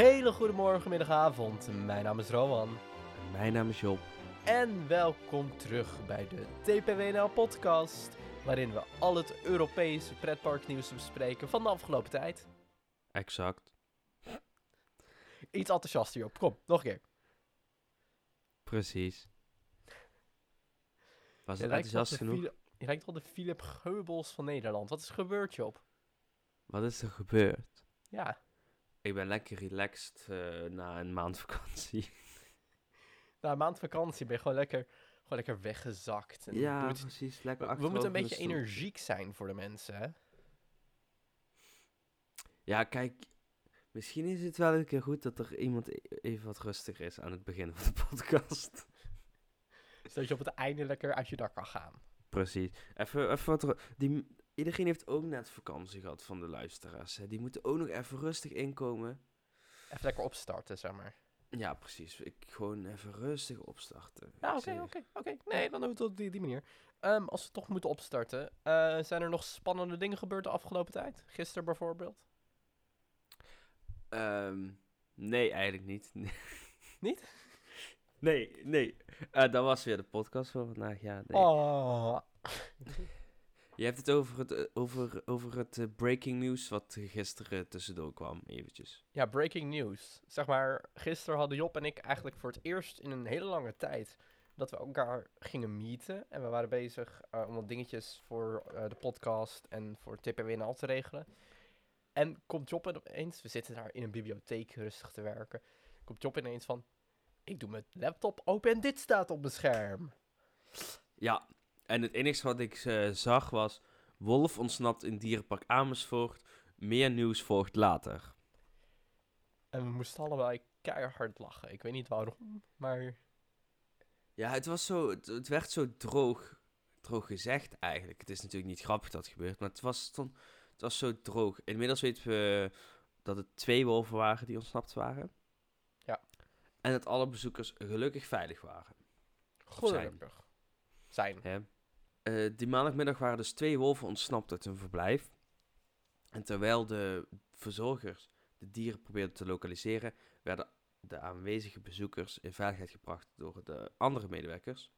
hele goede morgen, middag, avond. Mijn naam is Rowan. Mijn naam is Job. En welkom terug bij de TPWNL podcast. Waarin we al het Europese pretparknieuws bespreken van de afgelopen tijd. Exact. Iets enthousiaster, Job. Kom, nog een keer. Precies. Was het enthousiast genoeg? Je lijkt wel de Philip Geubels van Nederland. Wat is er gebeurd, Job? Wat is er gebeurd? Ja, Ik ben lekker relaxed eh, na een maand vakantie. na een maand vakantie ben je gewoon lekker, gewoon lekker weggezakt. En ja, precies. Lekker we, we moeten een beetje energiek zijn voor de mensen, hè? Ja, kijk. Misschien is het wel een keer goed dat er iemand e- even wat rustiger is aan het begin van de podcast. Zodat je op het einde lekker uit je dak kan gaan. Precies. Even, even wat... Die, iedereen heeft ook net vakantie gehad van de luisteraars. Hè. Die moeten ook nog even rustig inkomen. Even lekker opstarten, zeg maar. Ja, precies. Ik gewoon even rustig opstarten. Ja, oké, oké, oké. Nee, dan doen we het op die, die manier. Ehm, als we toch moeten opstarten, eh, zijn er nog spannende dingen gebeurd de afgelopen tijd? Gisteren bijvoorbeeld? Ehm, nee, eigenlijk niet. Niet? Nee, nee. Eh, dat was weer de podcast voor vandaag, ja. Nee. Oh. Je hebt het over het, eh, over, over het eh, breaking news wat gisteren tussendoor kwam, eventjes. Ja, breaking news. Zeg maar, gisteren hadden Job en ik eigenlijk voor het eerst in een hele lange tijd dat we elkaar gingen meeten. En we waren bezig eh, om wat dingetjes voor de podcast en voor TPWNL te regelen. En komt Job ineens, we zitten daar in een bibliotheek rustig te werken. Komt Job ineens van, ik doe mijn laptop open en dit staat op mijn scherm. Ja, en het enige wat ik eh, zag was... Wolf ontsnapt in dierenpark Amersfoort. Meer nieuws volgt later. En we moesten allebei keihard lachen. Ik weet niet waarom, maar Ja, het was zo... Het, het werd zo droog, droog gezegd eigenlijk. Het is natuurlijk niet grappig dat het gebeurt, maar het was, stond, het was zo droog. Inmiddels weten we dat het twee wolven waren die ontsnapt waren. Ja. En dat alle bezoekers gelukkig veilig waren. gelukkig. Zijn. Hè? Eh, die maandagmiddag waren dus twee wolven ontsnapt uit hun verblijf. En terwijl de verzorgers de dieren probeerden te lokaliseren, werden de aanwezige bezoekers in veiligheid gebracht door de andere medewerkers.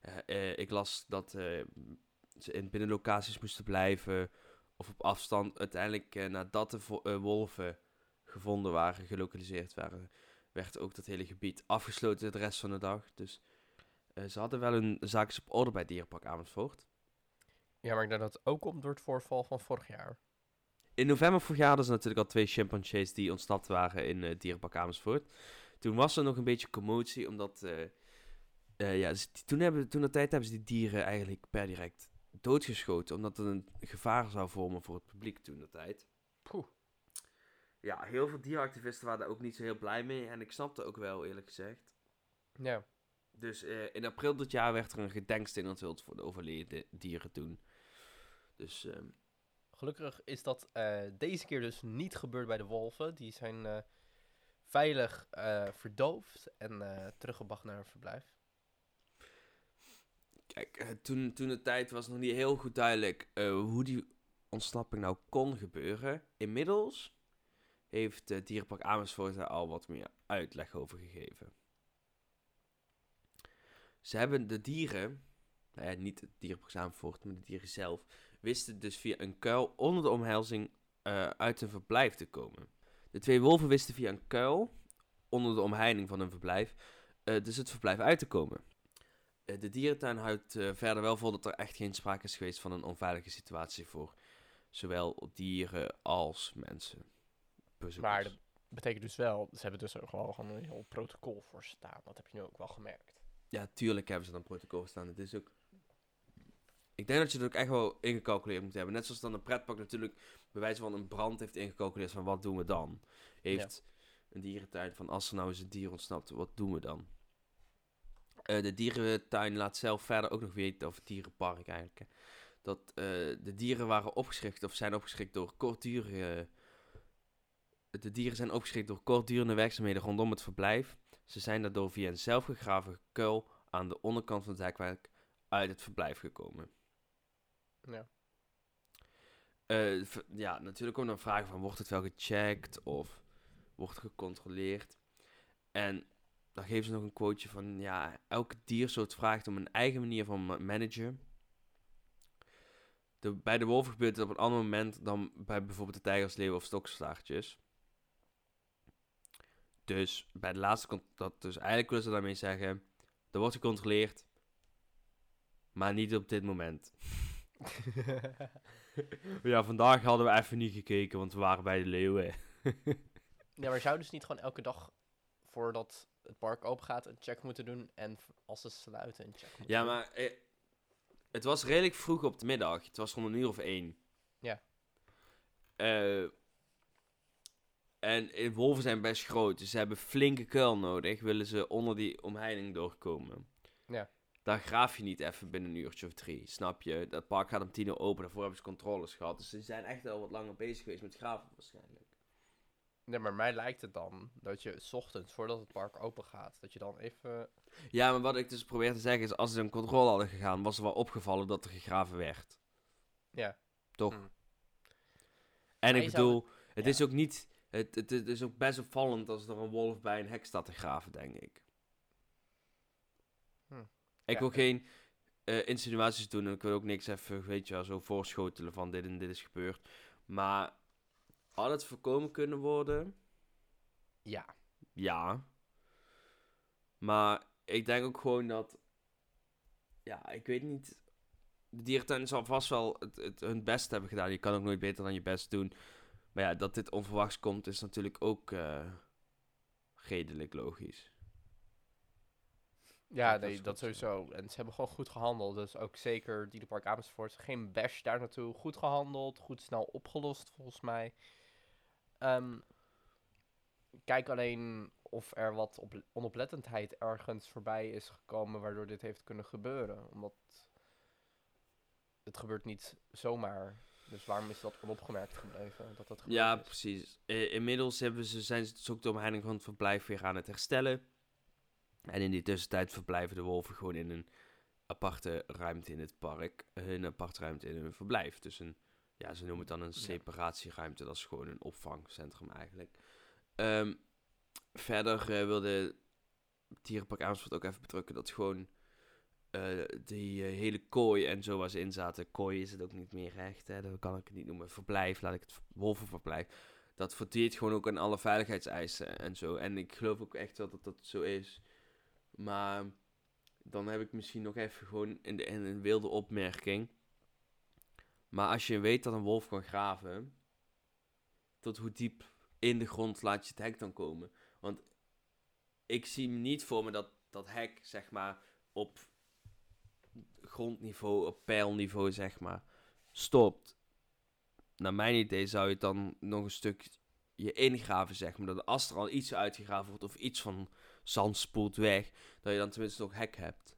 Eh, eh, ik las dat ze in binnenlocaties moesten blijven of op afstand. Uiteindelijk, nadat de wolven gevonden waren, gelokaliseerd waren, werd ook dat hele gebied afgesloten de rest van de dag. Dus eh, ze hadden wel hun zaakjes op orde bij Dierenpark Amersfoort. Ja, maar ik denk dat het ook komt door het voorval van vorig jaar. In november vorig jaar hadden ze natuurlijk al twee chimpansees die ontsnapt waren in Dierenpark Amersfoort. Toen was er nog een beetje commotie, omdat... eh, ja, toen, hebben, toen de tijd hebben ze die dieren eigenlijk per direct doodgeschoten, omdat het een gevaar zou vormen voor het publiek toen de tijd. Poeh. Ja, heel veel dierenactivisten waren daar ook niet zo heel blij mee en ik snapte ook wel, eerlijk gezegd. Ja. Dus eh, in april dit jaar werd er een gedenksteen onthuld voor de overleden dieren toen. Dus ehm, Gelukkig is dat eh, deze keer dus niet gebeurd bij de wolven. Die zijn eh, veilig verdoofd en teruggebracht naar hun verblijf. kijk, toen, toen de tijd was nog niet heel goed duidelijk hoe die ontsnapping nou kon gebeuren. Inmiddels heeft Dierenpark Amersfoort daar al wat meer uitleg over gegeven. Ze hebben de dieren, ja, niet het Dierenpark Amersfoort, maar de dieren zelf, wisten dus via een kuil onder de omhelzing eh, uit hun verblijf te komen. De twee wolven wisten via een kuil onder de omheining van hun verblijf eh, dus het verblijf uit te komen. Eh, de dierentuin houdt eh, verder wel vol dat er echt geen sprake is geweest van een onveilige situatie voor zowel dieren als mensen. Maar dat betekent dus wel, ze hebben dus ook wel gewoon een heel protocol voor staan. Dat heb je nu ook wel gemerkt. Ja, tuurlijk hebben ze dan protocol staan. Het is ook... Ik denk dat je het ook echt wel ingecalculeerd moet hebben. Net zoals dan een pretpark natuurlijk bij wijze van een brand heeft ingecalculeerd van wat doen we dan? Heeft een dierentuin van als er nou eens een dier ontsnapt, wat doen we dan? Eh, de dierentuin laat zelf verder ook nog weten, of het dierenpark eigenlijk, hè, dat eh, de dieren waren opgeschrikt of zijn opgeschrikt door kortdurige... De dieren zijn opgeschrikt door kortdurende werkzaamheden rondom het verblijf. Ze zijn daardoor via een zelfgegraven kuil aan de onderkant van het hekwerk uit het verblijf gekomen. Ja. Eh, ja, natuurlijk ook nog vragen van, wordt het wel gecheckt? Of wordt gecontroleerd. En dan geven ze nog een quoteje van, ja, elke diersoort vraagt om een eigen manier van ma- managen. De, bij de wolven gebeurt het op een ander moment dan bij bijvoorbeeld de tijgers, leeuwen of stokstaartjes. Dus bij de laatste, dat, dus eigenlijk willen ze daarmee zeggen, er wordt gecontroleerd, maar niet op dit moment. Ja, vandaag hadden we even niet gekeken, want we waren bij de leeuwen. ja, maar zouden ze niet gewoon elke dag voordat het park open gaat een check moeten doen en als ze sluiten een check moeten Ja, maar eh, het was redelijk vroeg op de middag. Het was rond een uur of één. Ja. Eh, en eh, wolven zijn best groot, dus ze hebben flinke kuil nodig. Willen ze onder die omheining doorkomen. Ja. Daar graaf je niet even binnen een uurtje of drie, snap je? Dat park gaat om tien uur open, daarvoor hebben ze controles gehad. Dus ze zijn echt wel wat langer bezig geweest met graven waarschijnlijk. Nee, maar mij lijkt het dan dat je 's ochtends, voordat het park open gaat, dat je dan even... Ja, maar wat ik dus probeer te zeggen is, als ze een controle hadden gegaan, was er wel opgevallen dat er gegraven werd. Ja. Toch? Hmm. En Maar ik zou bedoel, het ja. is ook niet, het, het, het is ook best opvallend als er een wolf bij een hek staat te graven, denk ik. Hm. Ik Ja, wil geen eh, insinuaties doen en ik wil ook niks even, weet je wel, zo voorschotelen van dit en dit is gebeurd. Maar had het voorkomen kunnen worden? Ja. Ja. Maar ik denk ook gewoon dat. Ja, ik weet niet. De dierentuin zal vast wel het, het, hun best hebben gedaan. Je kan ook nooit beter dan je best doen. Maar ja, dat dit onverwachts komt is natuurlijk ook eh redelijk logisch. Ja, Dat nee, dat sowieso. En ze hebben gewoon goed gehandeld. Dus ook zeker Dierenpark Amersfoort. Geen bash daar naartoe. Goed gehandeld. Goed snel opgelost, volgens mij. Ehm, kijk alleen of er wat op onoplettendheid ergens voorbij is gekomen... waardoor dit heeft kunnen gebeuren. Omdat het gebeurt niet zomaar. Dus waarom is dat onopgemerkt gebleven? Dat dat Ja, is? precies. Inmiddels hebben ze, zijn ze ook de omheining van het verblijf weer aan het herstellen. En in die tussentijd verblijven de wolven gewoon in een aparte ruimte in het park. Een aparte ruimte in hun verblijf. Dus een, ja, ze noemen het dan een separatieruimte. Dat is gewoon een opvangcentrum eigenlijk. Ehm, verder eh, wilde Dierenpark Amersfoort ook even bedrukken dat gewoon eh, die eh, hele kooi en zo waar ze in zaten. Kooi is het ook niet meer echt, hè, dat kan ik het niet noemen. Verblijf, laat ik het wolvenverblijf. Dat voldeert gewoon ook aan alle veiligheidseisen en zo. En ik geloof ook echt wel dat dat zo is. Maar dan heb ik misschien nog even gewoon in, de, in een wilde opmerking. Maar als je weet dat een wolf kan graven, tot hoe diep in de grond laat je het hek dan komen? Want ik zie niet voor me dat dat hek, zeg maar, op grondniveau, op pijlniveau, zeg maar, stopt. Naar mijn idee zou je het dan nog een stuk je ingraven, zeg maar. Dat als er al iets uitgegraven wordt of iets van zand spoelt weg, dat je dan tenminste nog hek hebt.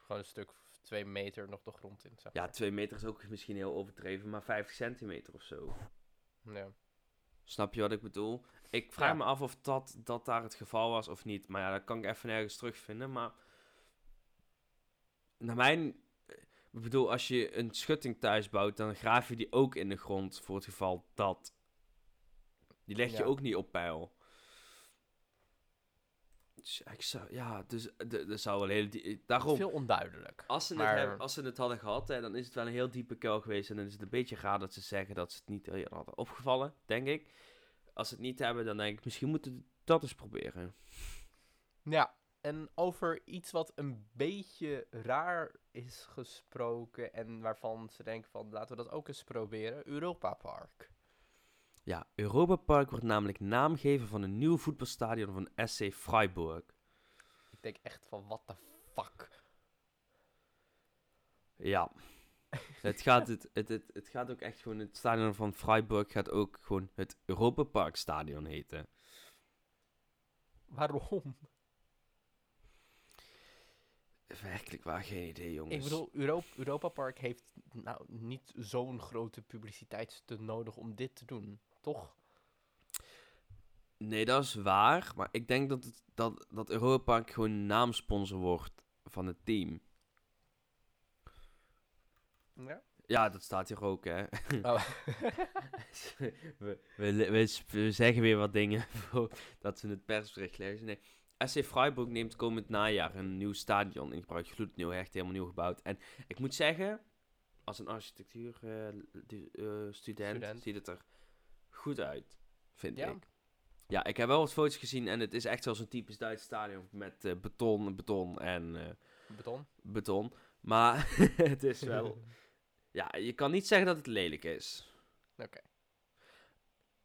Gewoon een stuk twee meter nog de grond in. Zeg Ja, twee meter is ook misschien heel overdreven, maar 50 centimeter of zo. ja. Snap je wat ik bedoel? Ik vraag Ja. me af of dat, dat daar het geval was of niet. Maar ja, dat kan ik even nergens terugvinden. Maar naar mijn... Ik bedoel, als je een schutting thuis bouwt, dan graaf je die ook in de grond voor het geval dat. Die leg je Ja. ook niet op peil. Dus ik zou, ja, dus de- er zou wel heel... die- is Daarom, veel onduidelijk. als ze, maar- het hebben, als ze het hadden gehad, hè, dan is het wel een heel diepe kuil geweest. En dan is het een beetje raar dat ze zeggen dat ze het niet eerder hadden opgevallen, denk ik. Als ze het niet hebben, dan denk ik, misschien moeten we dat eens proberen. Ja, en over iets wat een beetje raar is gesproken en waarvan ze denken van laten we dat ook eens proberen, Europa Park. Ja, Europa Park wordt namelijk naamgever van een nieuw voetbalstadion van SC Freiburg. Ik denk echt van what the fuck. Ja. het, gaat het, het, het, het gaat ook echt gewoon, het stadion van Freiburg gaat ook gewoon het Europa Park stadion heten. Waarom? Werkelijk waar, geen idee jongens. Ik bedoel, Europa, Europa Park heeft nou niet zo'n grote publiciteitsstunt nodig om dit te doen, toch? Nee, dat is waar. Maar ik denk dat, het, dat, dat Europa Park gewoon naamsponsor wordt van het team. Ja. Ja, dat staat hier ook, hè. Oh. we, we, we, we zeggen weer wat dingen dat ze het persbericht lezen. Nee. SC Freiburg neemt komend najaar een nieuw stadion in gebruik. Gloednieuw, echt helemaal nieuw gebouwd. En ik moet zeggen, als een architectuurstudent student ziet het er goed uit, vind Ja? ik. Ja, ik heb wel wat foto's gezien en het is echt zoals een typisch Duits stadion met eh, beton, beton en eh, Beton. beton. Maar het is wel... Ja, je kan niet zeggen dat het lelijk is. Oké.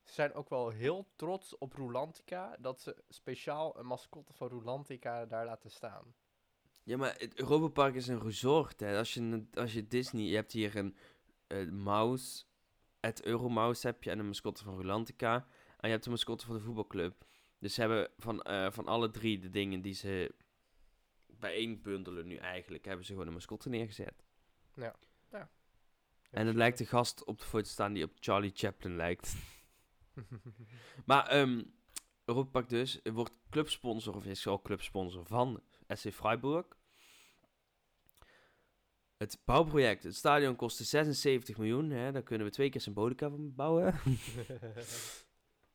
Ze zijn ook wel heel trots op Rolantica dat ze speciaal een mascotte van Rolantica daar laten staan. Ja, maar het Europa Park is een resort, hè. Als je, een- als je Disney... Je hebt hier een eh mouse... Het Euromouse heb je en een mascotte van Rolantica. En je hebt een mascotte van de voetbalclub. Dus ze hebben van, eh, van alle drie de dingen die ze bijeen bundelen nu eigenlijk... hebben ze gewoon een mascotte neergezet. En het lijkt de gast op de foto staan die op Charlie Chaplin lijkt. Maar ehm Europa Park dus wordt clubsponsor, of is al clubsponsor van SC Freiburg. Het bouwproject, het stadion kostte 76 miljoen. Hè, daar kunnen we twee keer symbolica van bouwen.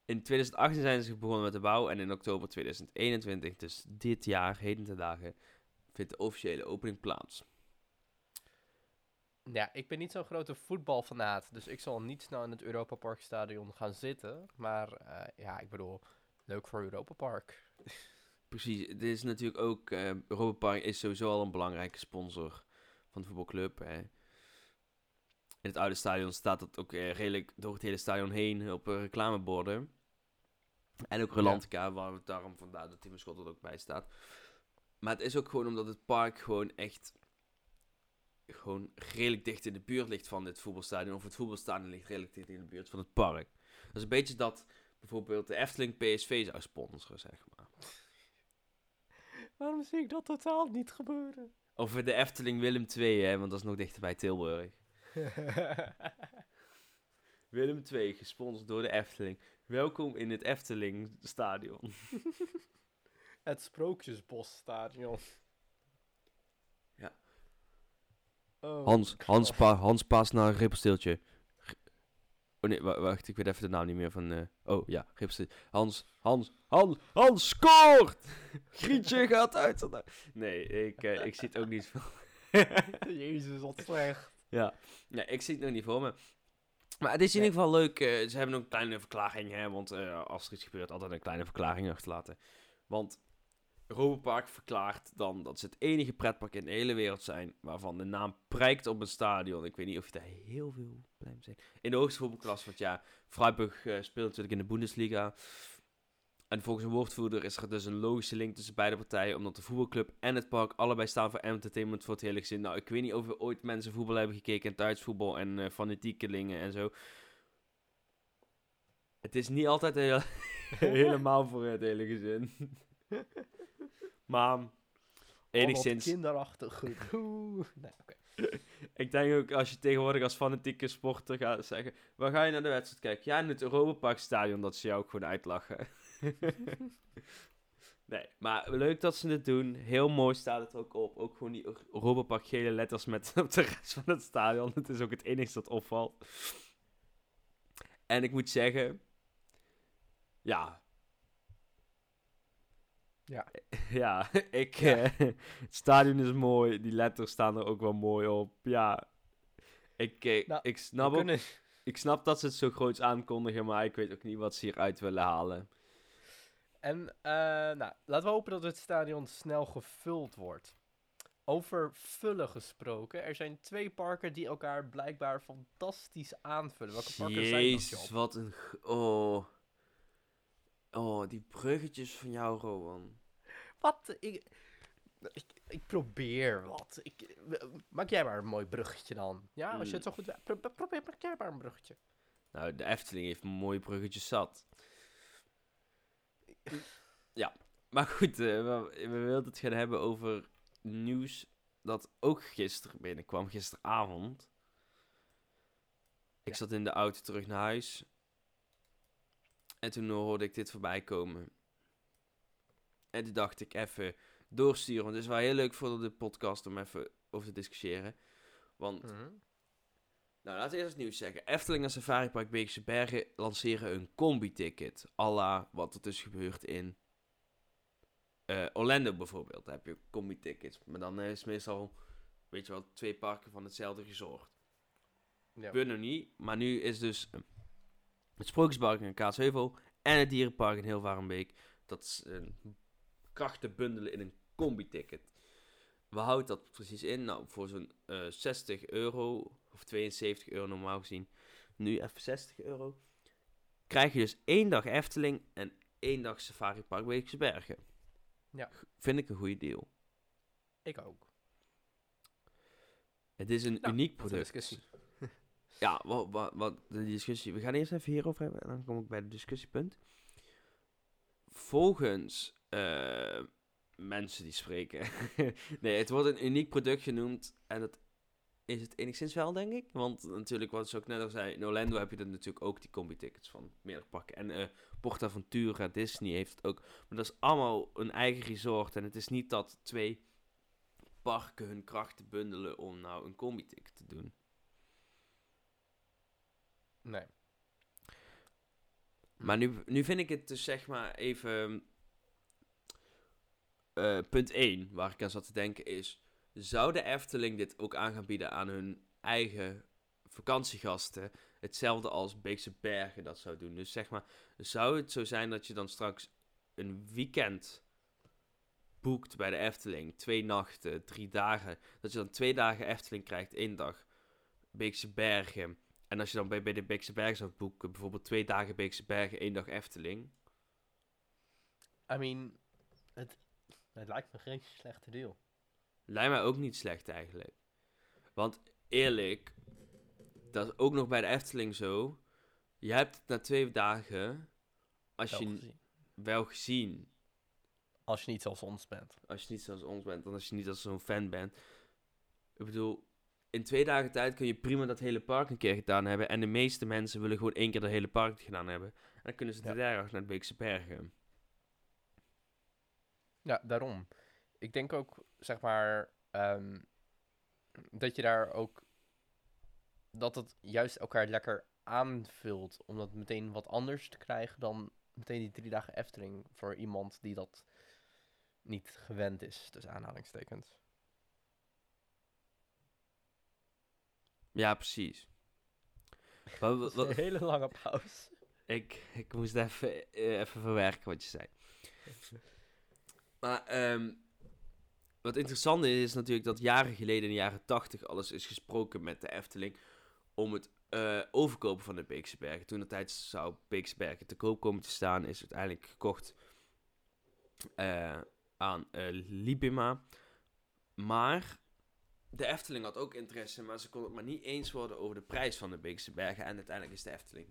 In 2018 zijn ze begonnen met de bouw en in oktober 2021, dus dit jaar, heden te dagen, vindt de officiële opening plaats. Ja, ik ben niet zo'n grote voetbalfanaat, dus ik zal niet snel in het Europa Park stadion gaan zitten. Maar eh, ja, ik bedoel, leuk voor Europa Park. Precies, het is natuurlijk ook, eh Europa Park is sowieso al een belangrijke sponsor van de voetbalclub. Hè. In het oude stadion staat dat ook eh, redelijk door het hele stadion heen op reclameborden. En ook Rolantica, waar het daarom vandaar dat die mascotte er ook bij staat. Maar het is ook gewoon omdat het park gewoon echt gewoon redelijk dicht in de buurt ligt van dit voetbalstadion. Of het voetbalstadion ligt redelijk dicht in de buurt van het park. Dat is een beetje dat bijvoorbeeld de Efteling PSV zou sponsoren, zeg maar. Waarom zie ik dat totaal niet gebeuren? Of de Efteling Willem 2, hè, want dat is nog dichter bij Tilburg. Willem 2, gesponsord door de Efteling. Welkom in het Efteling Stadion. het Sprookjesbosstadion. Ja. Oh, Hans, Hans, pa, Hans paas naar rippelsteeltje. Oh nee, wa- wacht, ik weet even de naam niet meer van... eh, oh ja, rippelsteeltje. Hans, Hans, Hans, Hans scoort! Grietje gaat uit. Nee, ik, eh, ik zie het ook niet voor Jezus, wat slecht. Ja, nee, ik zie het nog niet voor me. Maar het is in ieder geval leuk. eh, ze hebben ook een kleine verklaring, hè, want als er iets gebeurt, altijd een kleine verklaring achterlaten. Want Europa Park verklaart dan dat ze het enige pretpark in de hele wereld zijn waarvan de naam prijkt op een stadion. Ik weet niet of je daar heel veel blij mee bent. In de hoogste voetbalklasse, want ja, Freiburg eh, speelt natuurlijk in de Bundesliga. En volgens een woordvoerder is er dus een logische link tussen beide partijen, omdat de voetbalclub en het park allebei staan voor entertainment voor het hele gezin. Nou, ik weet niet of er ooit mensen voetbal hebben gekeken en thuisvoetbal en eh fanatiekelingen en zo. Het is niet altijd heel, helemaal voor het hele gezin. maar enigszins, kinderachtig. Nee, oké. ik denk ook als je tegenwoordig als fanatieke sporter gaat zeggen, waar ga je naar de wedstrijd kijken? Ja, in het Europa Park stadion, dat ze jou ook gewoon uitlachen. nee, maar leuk dat ze het doen. Heel mooi staat het ook op. Ook gewoon die Europa Park gele letters met op de rest van het stadion. Het is ook het enige dat opvalt. En ik moet zeggen, ja. Ja. Ja, ik, Ja. eh, het stadion is mooi. Die letters staan er ook wel mooi op. Ja, ik, eh, Nou, ik snap ook kunnen- ik snap dat ze het zo groots aankondigen, maar ik weet ook niet wat ze hieruit willen halen. En eh, nou, laten we hopen dat het stadion snel gevuld wordt. Over vullen gesproken, er zijn twee parken die elkaar blijkbaar fantastisch aanvullen. Welke parken zijn dat, Jezus, Job? wat een... Oh. Oh, die bruggetjes van jou, Rowan. Wat? Ik, ik, ik probeer wat. Ik, maak jij maar een mooi bruggetje dan. Ja, als je het zo goed... Pro- pro- probeer, maak jij maar een bruggetje. Nou, de Efteling heeft mooie bruggetjes zat. Ja, maar goed, eh, we, we wilden het gaan hebben over nieuws dat ook gisteren binnenkwam, gisteravond. Ik Ja. zat in de auto terug naar huis. En toen hoorde ik dit voorbij komen. En toen dacht ik even doorsturen. Want het is wel heel leuk voor de podcast om even over te discussiëren. Want Mhm. Nou, laten we eerst het nieuws zeggen. Efteling en Safari Park Beekse Bergen lanceren een combi-ticket. Alla wat er dus gebeurt in eh, Orlando bijvoorbeeld. Daar heb je combi-tickets. Maar dan is het meestal, weet je wel, twee parken van hetzelfde resort. Ja. Nog niet, maar nu is dus eh, het Sprookjespark in Kaatsheuvel en het Dierenpark in Hilvarenbeek dat is een krachten bundelen in een combi-ticket. We houden dat precies in? Nou, voor zo'n eh 60 euro, of 72 euro normaal gezien, nu even 60 euro, krijg je dus één dag Efteling en één dag Safari Park Beekse Bergen. Ja. Vind ik een goede deal. Ik ook. Het is een Nou, uniek product. Ja, wat, wat, de discussie. We gaan eerst even hierover hebben en dan kom ik bij het discussiepunt. Volgens eh, mensen die spreken. nee, het wordt een uniek product genoemd en dat is het enigszins wel, denk ik. Want natuurlijk, wat ze ook net al zei, in Orlando heb je dan natuurlijk ook die combi-tickets van meerdere parken. En eh PortAventura, Disney heeft het ook. Maar dat is allemaal een eigen resort en het is niet dat twee parken hun krachten bundelen om nou een combi-ticket te doen. Nee. Maar nu, nu vind ik het dus zeg maar even... eh, punt 1, waar ik aan zat te denken is... Zou de Efteling dit ook aan gaan bieden aan hun eigen vakantiegasten? Hetzelfde als Beekse Bergen dat zou doen. Dus zeg maar, zou het zo zijn dat je dan straks een weekend boekt bij de Efteling? Twee nachten, drie dagen. Dat je dan twee dagen Efteling krijgt, één dag Beekse Bergen... En als je dan bij, bij de Beekse Bergen zou boeken, bijvoorbeeld twee dagen Beekse Bergen, één dag Efteling. I mean, het, het lijkt me geen slechte deal. Lijkt mij ook niet slecht eigenlijk. Want eerlijk, dat is ook nog bij de Efteling zo. Je hebt het na twee dagen, als Wel je gezien. wel gezien, Als je niet zoals ons bent. als je niet zoals ons bent, dan als je niet als zo'n fan bent. Ik bedoel, in twee dagen tijd kun je prima dat hele park een keer gedaan hebben. En de meeste mensen willen gewoon één keer dat hele park gedaan hebben. En dan kunnen ze de Ja. derde dag naar de Beekse Bergen. Ja, daarom. Ik denk ook, zeg maar, ehm, dat je daar ook, dat het juist elkaar lekker aanvult. Om dat meteen wat anders te krijgen dan meteen die drie dagen Efteling voor iemand die dat niet gewend is, tussen aanhalingstekens. Ja, precies. Wat, wat, een hele lange pauze. ik, ik moest even, eh, even verwerken wat je zei. Maar ehm, wat interessant is, is natuurlijk dat jaren geleden, in de jaren tachtig, alles is gesproken met de Efteling om het eh, overkopen van de Beekse Bergen. Toen de tijd zou Beekse Bergen te koop komen te staan, is uiteindelijk gekocht eh, aan eh, Libima. Maar de Efteling had ook interesse, maar ze kon het maar niet eens worden over de prijs van de Beekse Bergen. En uiteindelijk is de Efteling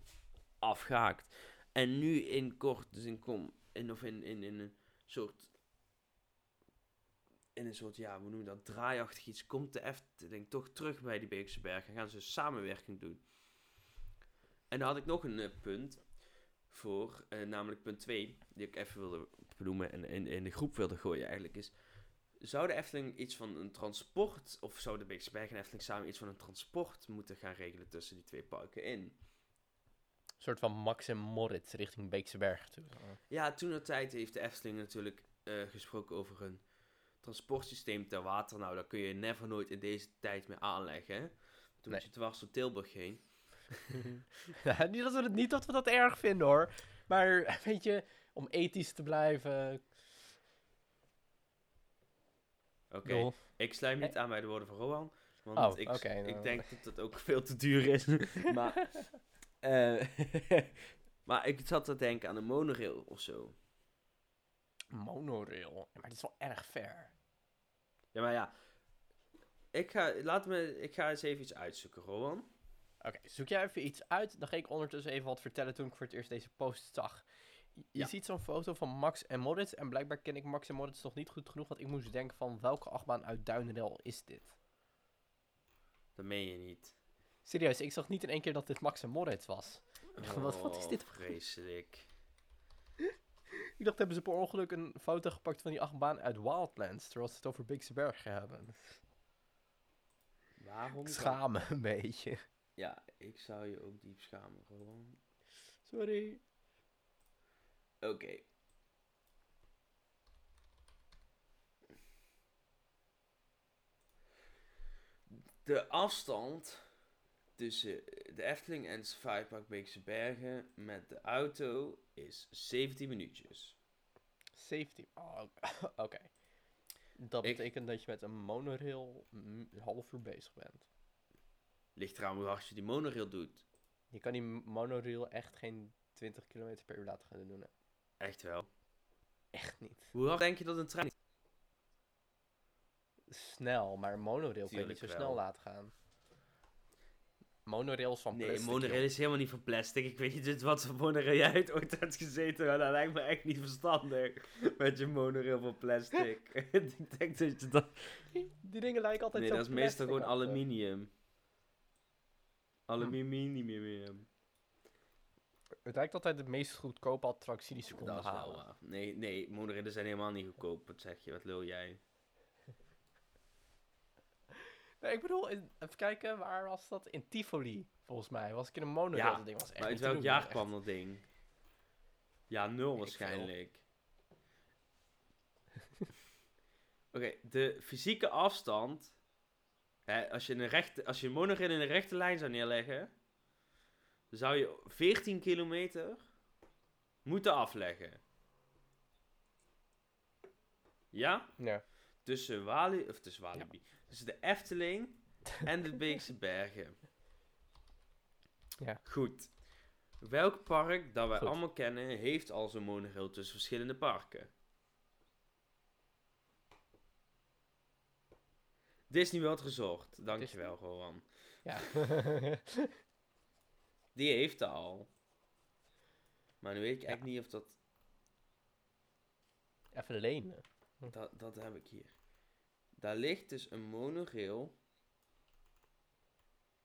afgehaakt. En nu in kort, dus in, kom, in, of in, in, een soort in een soort, ja, hoe noem je dat, draaiachtig iets, komt de Efteling toch terug bij die Beekse Bergen en gaan ze samenwerking doen. En dan had ik nog een eh, punt voor, eh, namelijk punt 2, die ik even wilde benoemen en in, in de groep wilde gooien eigenlijk, is, zou de Efteling iets van een transport, of zou de Beekse Bergen en Efteling samen iets van een transport moeten gaan regelen tussen die twee parken in? Een soort van Max en Moritz richting Beekse Berg toe. Ja, toen de tijd heeft de Efteling natuurlijk eh, gesproken over een transportsysteem ter water. Nou, dat kun je never nooit in deze tijd meer aanleggen. hè. Toen Nee. je dwars door Tilburg heen. ja, niet dat we het niet dat we dat erg vinden hoor. Maar weet je, om ethisch te blijven. Oké, ik sluit niet aan bij de woorden van Rowan. Want Oh, ik, ik denk dat het ook veel te duur is. maar, eh, maar ik zat te denken aan een monorail of zo. Monorail. Maar dit is wel erg ver. Ja, maar ja. Ik ga, laat me, ik ga eens even iets uitzoeken, Rowan. Oké, zoek jij even iets uit. Dan ga ik ondertussen even wat vertellen toen ik voor het eerst deze post zag. Je Ja. ziet zo'n foto van Max en Moritz. En blijkbaar ken ik Max en Moritz nog niet goed genoeg. Want ik moest denken van welke achtbaan uit Duinrel is dit? Dat meen je niet. Serieus, ik zag niet in één keer dat dit Max en Moritz was. Wat- wat is Oh, dit voor- Vreselijk. Ik dacht, hebben ze per ongeluk een foto gepakt van die achtbaan uit Wildlands. Terwijl ze het over Beekse Bergen hebben. Waarom? Ik dan? schaam me een beetje. Ja, ik zou je ook diep schamen, gewoon. Sorry. Oké. De afstand tussen de Efteling en Safari Beekse Bergen met de auto is 17 minuutjes. 17. Oh, oké. Dat Ik- betekent dat je met een monorail een half uur bezig bent. Ligt eraan hoe hard je die monorail doet. Je kan die monorail echt geen 20 km per uur laten gaan doen. Hè? Echt wel. Echt niet. Hoe hard denk je dat een trein... Snel, maar een monorail kan je niet zo wel. snel laten gaan. Monorails van Nee, plastic. monorail joh. is helemaal niet van plastic. Ik weet niet wat voor monorail jij uit ooit hebt gezeten, maar dat lijkt me echt niet verstandig. Met je monorail van plastic. Ik denk dat je dat... Die dingen lijken altijd Nee, zo dat is meestal gewoon aluminium. Aluminium. Het lijkt altijd de meest goedkope attractie die ze konden Dat is wel halen. Nee, nee, monorails zijn helemaal niet goedkoop. Wat zeg je? Wat lul jij? Nee, ik bedoel, in- even kijken, waar was dat? In Tivoli, volgens mij. Was ik in een monorail, Ja, dat ding was echt Maar uit welk jaar kwam dat ding? Ja, nul waarschijnlijk. Oké, de fysieke afstand. Hè, als, je een rechte, als je een monorail in een rechte lijn zou neerleggen. Zou je 14 kilometer moeten afleggen. Ja? Ja. Tussen of tussen Walibi. Tussen de Efteling en de Beekse Bergen. Ja. Goed. Welk park dat wij Goed. allemaal kennen, heeft al zo'n monorail tussen verschillende parken? Disney World Resort. Dankjewel, Rowan. Ja. Die heeft dat al. Maar nu weet ik eigenlijk niet of dat, Even lenen. dat... Dat heb ik hier. Daar ligt dus een monorail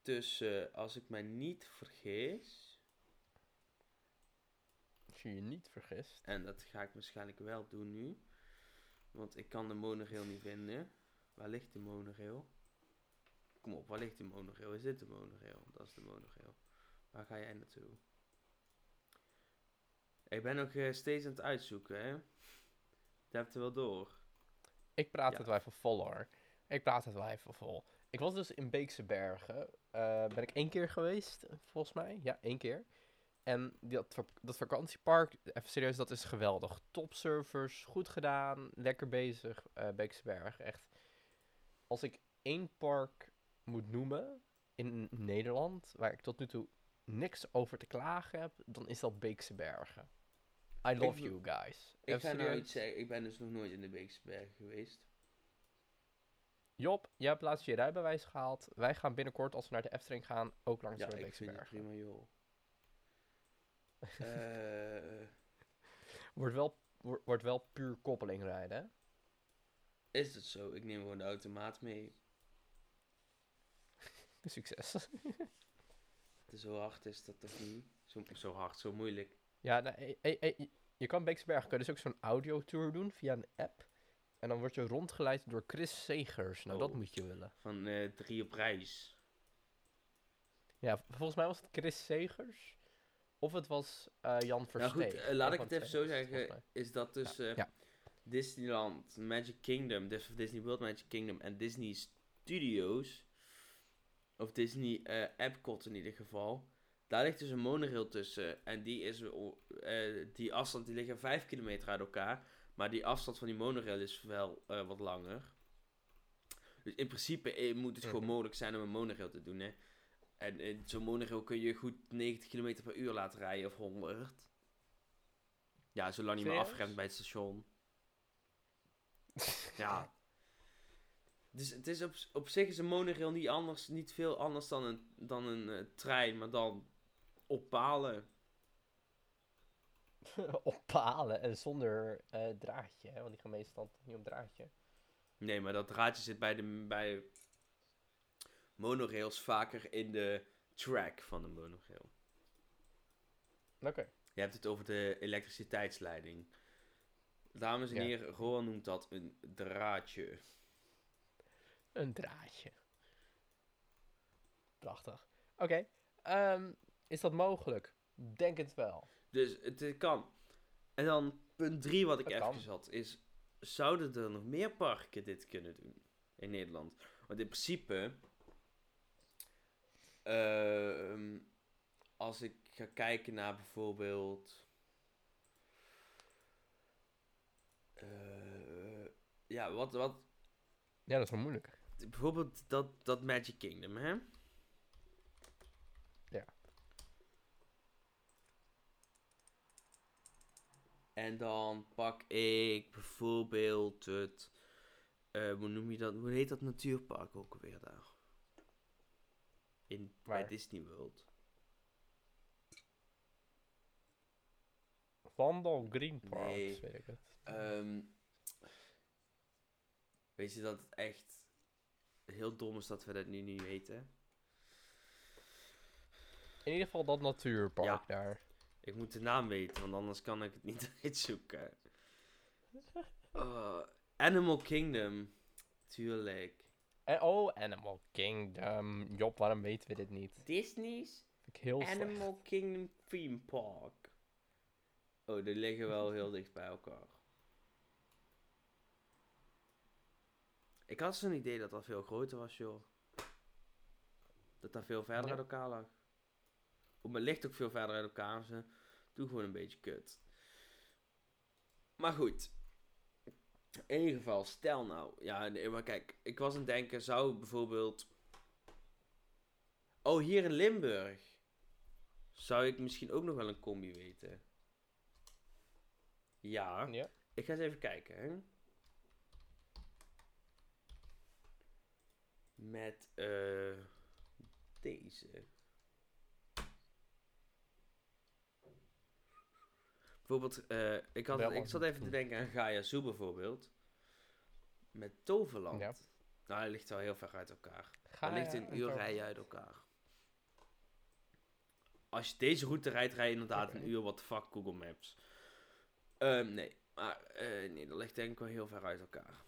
tussen, als ik mij niet vergis... Als je je niet vergist. En dat ga ik waarschijnlijk wel doen nu. Want ik kan de monorail niet vinden. Waar ligt de monorail? Kom op, waar ligt de monorail? Is dit de monorail? Dat is de monorail. Waar ga jij naartoe? Ik ben nog eh, steeds aan het uitzoeken, hè? Dat heb je wel door. Ik praat Ja. het wel even vol hoor. Ik praat het wel even vol. Ik was dus in Beekse Bergen. eh, ben ik één keer geweest, volgens mij. Ja, één keer. En dat, dat vakantiepark, even serieus, dat is geweldig. Topservers, goed gedaan, lekker bezig. eh Beekse Bergen, echt. Als ik één park moet noemen in Nederland, waar ik tot nu toe niks over te klagen heb, dan is dat Beekse Bergen. I love you guys. Ik Even ga nou iets zeggen. Ik ben dus nog nooit in de Beekse Bergen geweest. Job, jij hebt laatst je rijbewijs gehaald. Wij gaan binnenkort, als we naar de Efteling gaan, ook langs Ja, de ik Beekse vind het Bergen. prima, joh. Eh, Wordt wel, wordt, wordt wel puur koppeling rijden, hè? is dat zo? Ik neem gewoon de automaat mee. Succes. Zo hard is dat toch niet? Zo, zo hard, zo moeilijk. ja, nou, eh, eh, eh, je- kan kun je dus ook zo'n audiotour doen via een app. En dan word je rondgeleid door Chris Segers. Nou, dat Oh. moet je willen. Van eh, drie op reis. Ja, volgens mij was het Chris Segers. Of het was eh, Jan Nou Versteeg. goed, eh, laat ik het even zo zeggen. Is dat dus Ja. Disneyland, Magic Kingdom, Disney World Magic Kingdom en Disney Studios. Of Disney eh Epcot in ieder geval. Daar ligt dus een monorail tussen. En die, is, eh, die afstand die liggen 5 kilometer uit elkaar. Maar die afstand van die monorail is wel eh, wat langer. Dus in principe moet het gewoon Mhm. mogelijk zijn om een monorail te doen. Hè? En in zo'n monorail kun je goed 90 km per uur laten rijden of 100. Ja, zolang je maar afremt bij het station. ja. Dus het is op, op zich is een monorail niet, anders, niet veel anders dan een, dan een eh, trein, maar dan op palen. op palen en zonder eh, draadje, hè? Want die gaan meestal niet op draadje. Nee, maar dat draadje zit bij, de, bij monorails vaker in de track van de monorail. Oké. Je hebt het over de elektriciteitsleiding. Dames en Ja. heren, Roan noemt dat een draadje. Een draadje. Prachtig. Oké. ehm, is dat mogelijk? Denk het wel. Dus het eh, kan. En dan punt drie wat ik even kan. had, is... Zouden er nog meer parken dit kunnen doen in Nederland? Want in principe... ehm, als ik ga kijken naar bijvoorbeeld... eh, ja, wat, wat... Ja, dat is wel moeilijk. Bijvoorbeeld dat, dat Magic Kingdom, hè? Ja. En dan pak ik bijvoorbeeld het... eh, hoe noem je dat? Hoe heet dat natuurpark ook alweer daar? In, bij? Disney World. Vandal Green Park, Nee. weet ik het. Ehm, weet je dat het echt heel dom is dat we dat nu niet weten? In ieder geval dat natuurpark Ja. daar. Ik moet de naam weten, want anders kan ik het niet uitzoeken. Uh, Animal Kingdom. Tuurlijk. En, oh, Animal Kingdom. Job, waarom weten we dit niet? Disney's slecht. Animal Kingdom Theme Park. Oh, die liggen wel heel dicht bij elkaar. Ik had zo'n idee dat dat veel groter was, joh. Dat dat veel verder Ja. uit elkaar lag. Op mijn ligt ook veel verder uit elkaar. Ze doen gewoon een beetje kut. Maar goed. In ieder geval, stel nou. Ja, nee, maar kijk. Ik was aan het denken, zou bijvoorbeeld... Oh, hier in Limburg. Zou ik misschien ook nog wel een combi weten. Ja. Ja. Ik ga eens even kijken, hè. Met, eh deze. Bijvoorbeeld, eh, ik, had, ik zat even te denken aan Gaia Zoo bijvoorbeeld. Met Toverland. Ja. Nou, hij ligt wel heel ver uit elkaar. Hij ligt een uur rijden uit elkaar. Als je deze route rijdt, rij je inderdaad een uur. The fuck, Google Maps. Ehm, nee, maar eh, nee, dat ligt denk ik wel heel ver uit elkaar.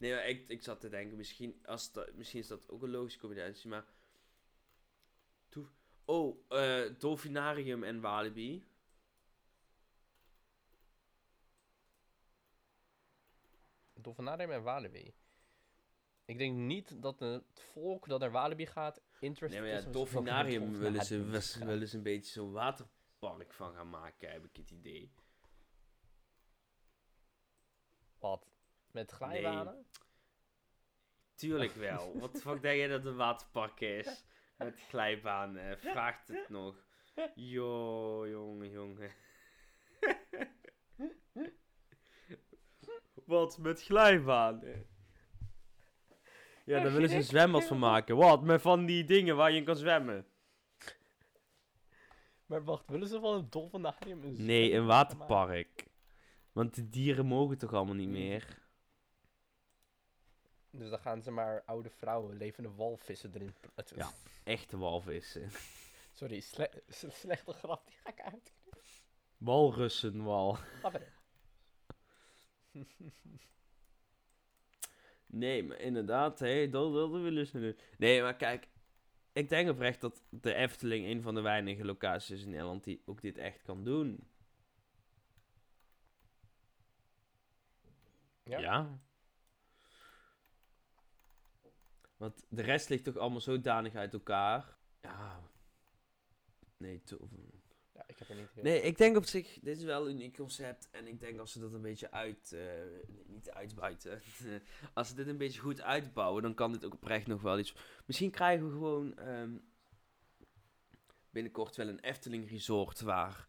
Nee, maar ik, ik zat te denken, misschien, als dat, misschien is dat ook een logische combinatie, maar... Toe, oh, eh Dolfinarium en Walibi. Dolfinarium en Walibi. Ik denk niet dat het volk dat naar Walibi gaat interested Nee, maar ja, Dolfinarium willen ze, willen ze een beetje zo'n waterpark van gaan maken, heb ik het idee. Wat? Met glijbanen? Tuurlijk wel. Wat de fuck denk jij dat een waterpark is? Met glijbanen. Vraagt het nog. Jo, jongen, jongen. Wat met glijbanen? Ja, daar willen ze een zwembad van maken. Wat? Met van die dingen waar je in kan zwemmen? Maar wacht, willen ze van een dolfinarium een Nee, een waterpark. Want de dieren mogen toch allemaal niet meer? Dus dan gaan ze maar oude vrouwen, levende walvissen erin. plaatsen. Ja. Echte walvissen. Sorry, sle slechte grap, die ga ik uit. Walrussenwal. Ga verder. Nee, maar inderdaad, hé, dat, willen ze doen. Nee, maar kijk, ik denk oprecht dat de Efteling een van de weinige locaties is in Nederland die ook dit echt kan doen. Ja? Want de rest ligt toch allemaal zodanig uit elkaar. Ja. Nee. Ja, ik heb er niet heel... Nee, ik denk op zich, dit is wel een uniek concept. En ik denk als ze dat een beetje uit, eh, niet uitbuiten. als ze dit een beetje goed uitbouwen, dan kan dit ook oprecht nog wel iets. Misschien krijgen we gewoon ehm, binnenkort wel een Efteling resort waar,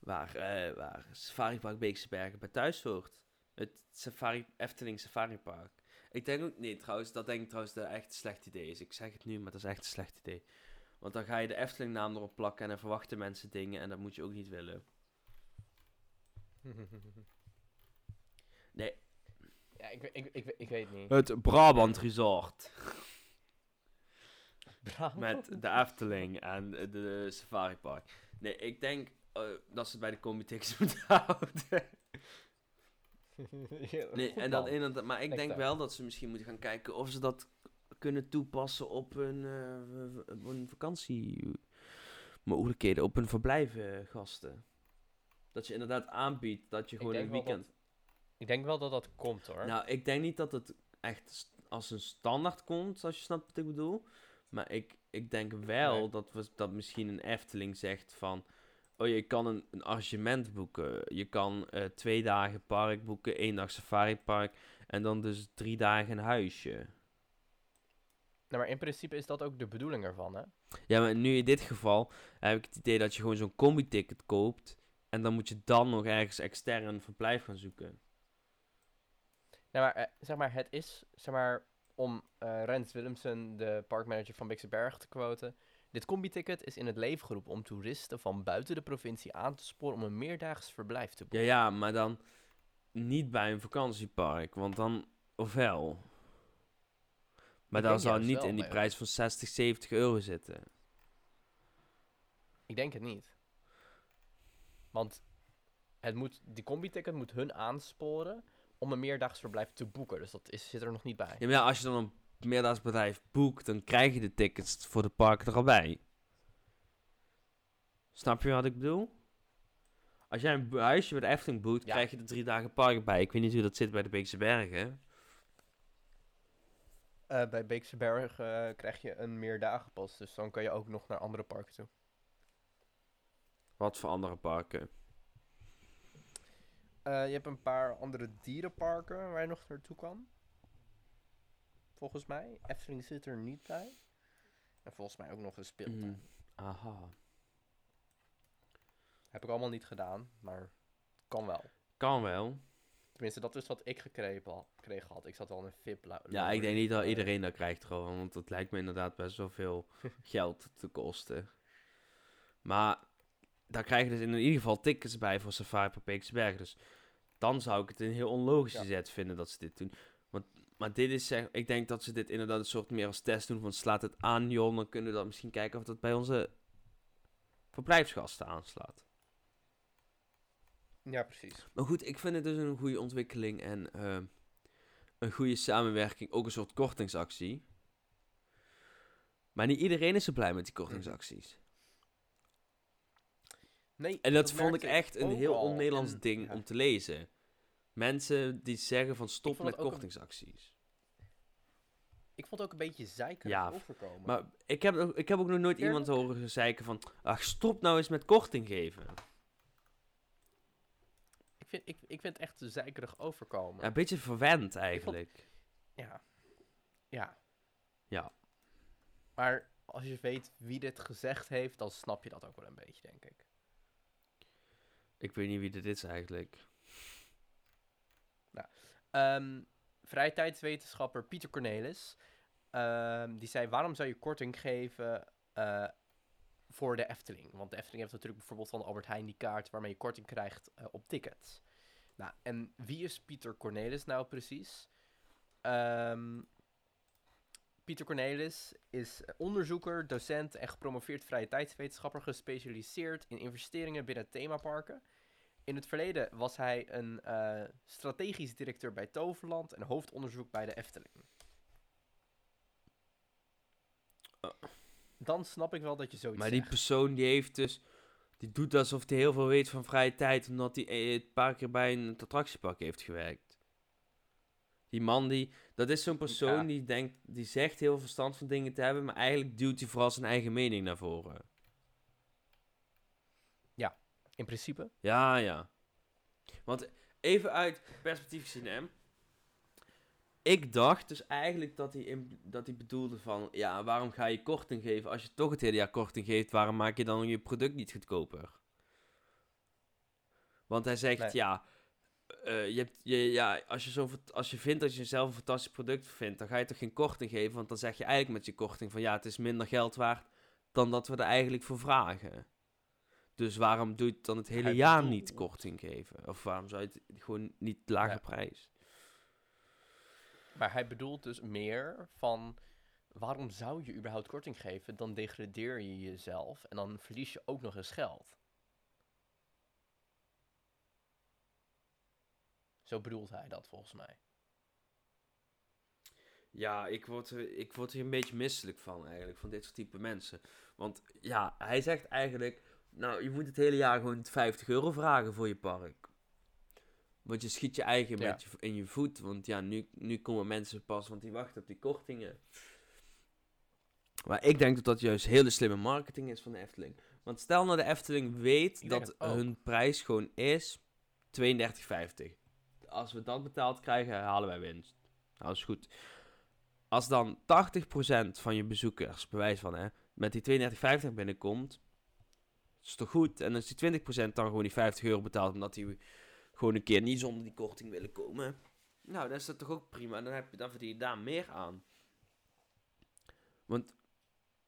waar, eh, waar Safari Park Beekse Bergen bij thuis hoort. Het Safari, Efteling Safari Park. Ik denk ook, nee trouwens, dat denk ik trouwens dat echt een slecht idee is. Ik zeg het nu, maar dat is echt een slecht idee. Want dan ga je de Efteling naam erop plakken en dan verwachten mensen dingen en dat moet je ook niet willen. Nee. ja, ik, ik, ik, ik weet niet. Het Brabant Resort. Bravo. Met de Efteling en de, de Safari Park. Nee, ik denk eh, dat ze het bij de Comitex moeten houden. Nee, en dat plan. inderdaad, maar ik denk wel dat ze misschien moeten gaan kijken of ze dat kunnen toepassen op hun, eh, op hun vakantiemogelijkheden, op hun verblijfgasten. Dat je inderdaad aanbiedt dat je gewoon een weekend... Ik denk wel dat dat komt hoor. Nou, ik denk niet dat het echt als een standaard komt, als je snapt wat ik bedoel. Maar ik, ik denk wel Nee. dat, we, dat misschien een Efteling zegt van... Oh, je kan een, een arrangement boeken. Je kan eh, twee dagen park boeken, één dag safaripark... en dan dus drie dagen een huisje. Nou, maar in principe is dat ook de bedoeling ervan hè. Ja, maar nu in dit geval heb ik het idee dat je gewoon zo'n combi-ticket koopt... en dan moet je dan nog ergens extern een verblijf gaan zoeken. Nou, maar, eh, zeg maar, het is, zeg maar, om eh Rens Willemsen, de parkmanager van Bikse Berg, te quoten. Dit combi-ticket is in het leven geroepen om toeristen van buiten de provincie aan te sporen om een meerdaags verblijf te boeken. Ja, ja, maar dan niet bij een vakantiepark, want dan... Ofwel... Maar dan zou niet wel, in die prijs van 60, 70 euro zitten. Ik denk het niet. Want het moet, die combi-ticket moet hun aansporen om een meerdaags verblijf te boeken. Dus dat is, zit er nog niet bij. Ja, maar ja, als je dan een meerdaagsbedrijf boekt, dan krijg je de tickets voor de park er al bij. Snap je wat ik bedoel? Als jij een huisje de Efteling boekt, Ja. krijg je de drie dagen park bij. Ik weet niet hoe dat zit bij de Beekse Bergen. Eh, bij Beekse Berg eh, krijg je een meerdagenpas, dus dan kan je ook nog naar andere parken toe. Wat voor andere parken? Eh, je hebt een paar andere dierenparken waar je nog naartoe kan. Volgens mij. Efteling zit er niet bij. En volgens mij ook nog een speeltuin. Mm, aha. Heb ik allemaal niet gedaan, maar kan wel. Kan wel. Tenminste, dat is wat ik gekregen had. Ik zat wel in een VIP. Ja, ik denk niet dat Eh, iedereen dat krijgt gewoon, want het lijkt me inderdaad best wel veel geld te kosten. Maar daar krijg je dus in ieder geval tickets bij voor Safari per Beekse Bergen. Dus dan zou ik het een heel onlogische Ja. zet vinden dat ze dit doen. Maar dit is zeg, ik denk dat ze dit inderdaad een soort meer als test doen van slaat het aan joh, dan kunnen we dan misschien kijken of dat bij onze verblijfsgasten aanslaat. Ja, precies. Maar goed, ik vind het dus een goede ontwikkeling en eh, een goede samenwerking. Ook een soort kortingsactie. Maar niet iedereen is zo blij met die kortingsacties. Nee, En dat, vond ik echt een heel on-Nederlands ding ja. om te lezen. Mensen die zeggen van stop met een- kortingsacties. Ik vond het ook een beetje zeikerig Ja, overkomen. Maar ik heb, ook- ik heb ook nog nooit iemand horen zeiken van... Ach, stop nou eens met korting geven. ik, vind, ik, ik vind het echt zeikerig overkomen. Ja, een beetje verwend eigenlijk. Ja. Ja. Ja. Maar als je weet wie dit gezegd heeft, dan snap je dat ook wel een beetje, denk ik. Ik weet niet wie dit is eigenlijk. Ehm vrije tijdswetenschapper Pieter Cornelis, ehm, die zei, waarom zou je korting geven eh, voor de Efteling? Want de Efteling heeft natuurlijk bijvoorbeeld van Albert Heijn die kaart waarmee je korting krijgt eh, op tickets. Nou, en wie is Pieter Cornelis nou precies? Ehm, Pieter Cornelis is onderzoeker, docent en gepromoveerd vrije tijdswetenschapper gespecialiseerd in investeringen binnen themaparken. In het verleden was hij een eh, strategisch directeur bij Toverland en hoofdonderzoek bij de Efteling. Dan snap ik wel dat je zoiets Maar die zegt. persoon die heeft dus... Die doet alsof hij heel veel weet van vrije tijd... omdat hij eh, een paar keer bij een attractiepark heeft gewerkt. Die man die... Dat is zo'n persoon Ja. die denkt... Die zegt heel veel verstand van dingen te hebben... maar eigenlijk duwt hij vooral zijn eigen mening naar voren. In principe. Ja, ja. Want even uit perspectief gezien, hè. Ik dacht dus eigenlijk dat hij, in, dat hij bedoelde van... Ja, waarom ga je korting geven? Als je toch het hele jaar korting geeft... waarom maak je dan je product niet goedkoper? Want hij zegt, Nee. ja... eh, je hebt, je, ja als, je zo, als je vindt dat je zelf een fantastisch product vindt... dan ga je toch geen korting geven? Want dan zeg je eigenlijk met je korting van... ja, het is minder geld waard dan dat we er eigenlijk voor vragen. Dus waarom doe je het dan het hele Hij jaar niet korting geven? Of waarom zou je het gewoon niet lage Ja. prijs? Maar hij bedoelt dus meer van... Waarom zou je überhaupt korting geven? Dan degradeer je jezelf en dan verlies je ook nog eens geld. Zo bedoelt hij dat volgens mij. Ja, ik word, er, ik word er een beetje misselijk van eigenlijk, van dit soort type mensen. Want ja, hij zegt eigenlijk, nou, je moet het hele jaar gewoon 50 euro vragen voor je park. Want je schiet je eigen Ja. met je, in je voet. Want ja, nu, nu komen mensen pas, want die wachten op die kortingen. Maar ik denk dat dat juist hele slimme marketing is van de Efteling. Want stel nou de Efteling weet dat het hun prijs gewoon is 32,50. Als we dat betaald krijgen, halen wij winst. Nou, dat is goed. Als dan 80% van je bezoekers, bewijs van hè, met die 32,50 binnenkomt, is toch goed? En als die 20% dan gewoon die 50 euro betaalt, omdat die gewoon een keer niet zonder die korting willen komen. Nou, dan is dat toch ook prima. Dan, heb je, dan verdien daar meer aan. Want,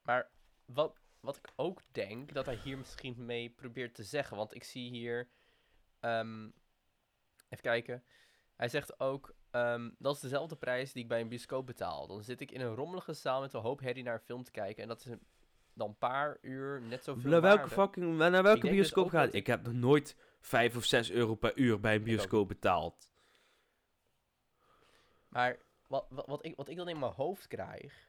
Maar wat, wat ik ook denk dat hij hier misschien mee probeert te zeggen. Want ik zie hier. ehm, even kijken. Hij zegt ook. ehm, dat is dezelfde prijs die ik bij een bioscoop betaal. Dan zit ik in een rommelige zaal met een hoop herrie naar een film te kijken. En dat is een, dan een paar uur net zoveel. naar welke fucking, naar welke dus bioscoop gaat? dat- Ik heb nog nooit 5 of 6 euro per uur bij een bioscoop betaald. Maar wat, wat, wat, ik, wat ik dan in mijn hoofd krijg,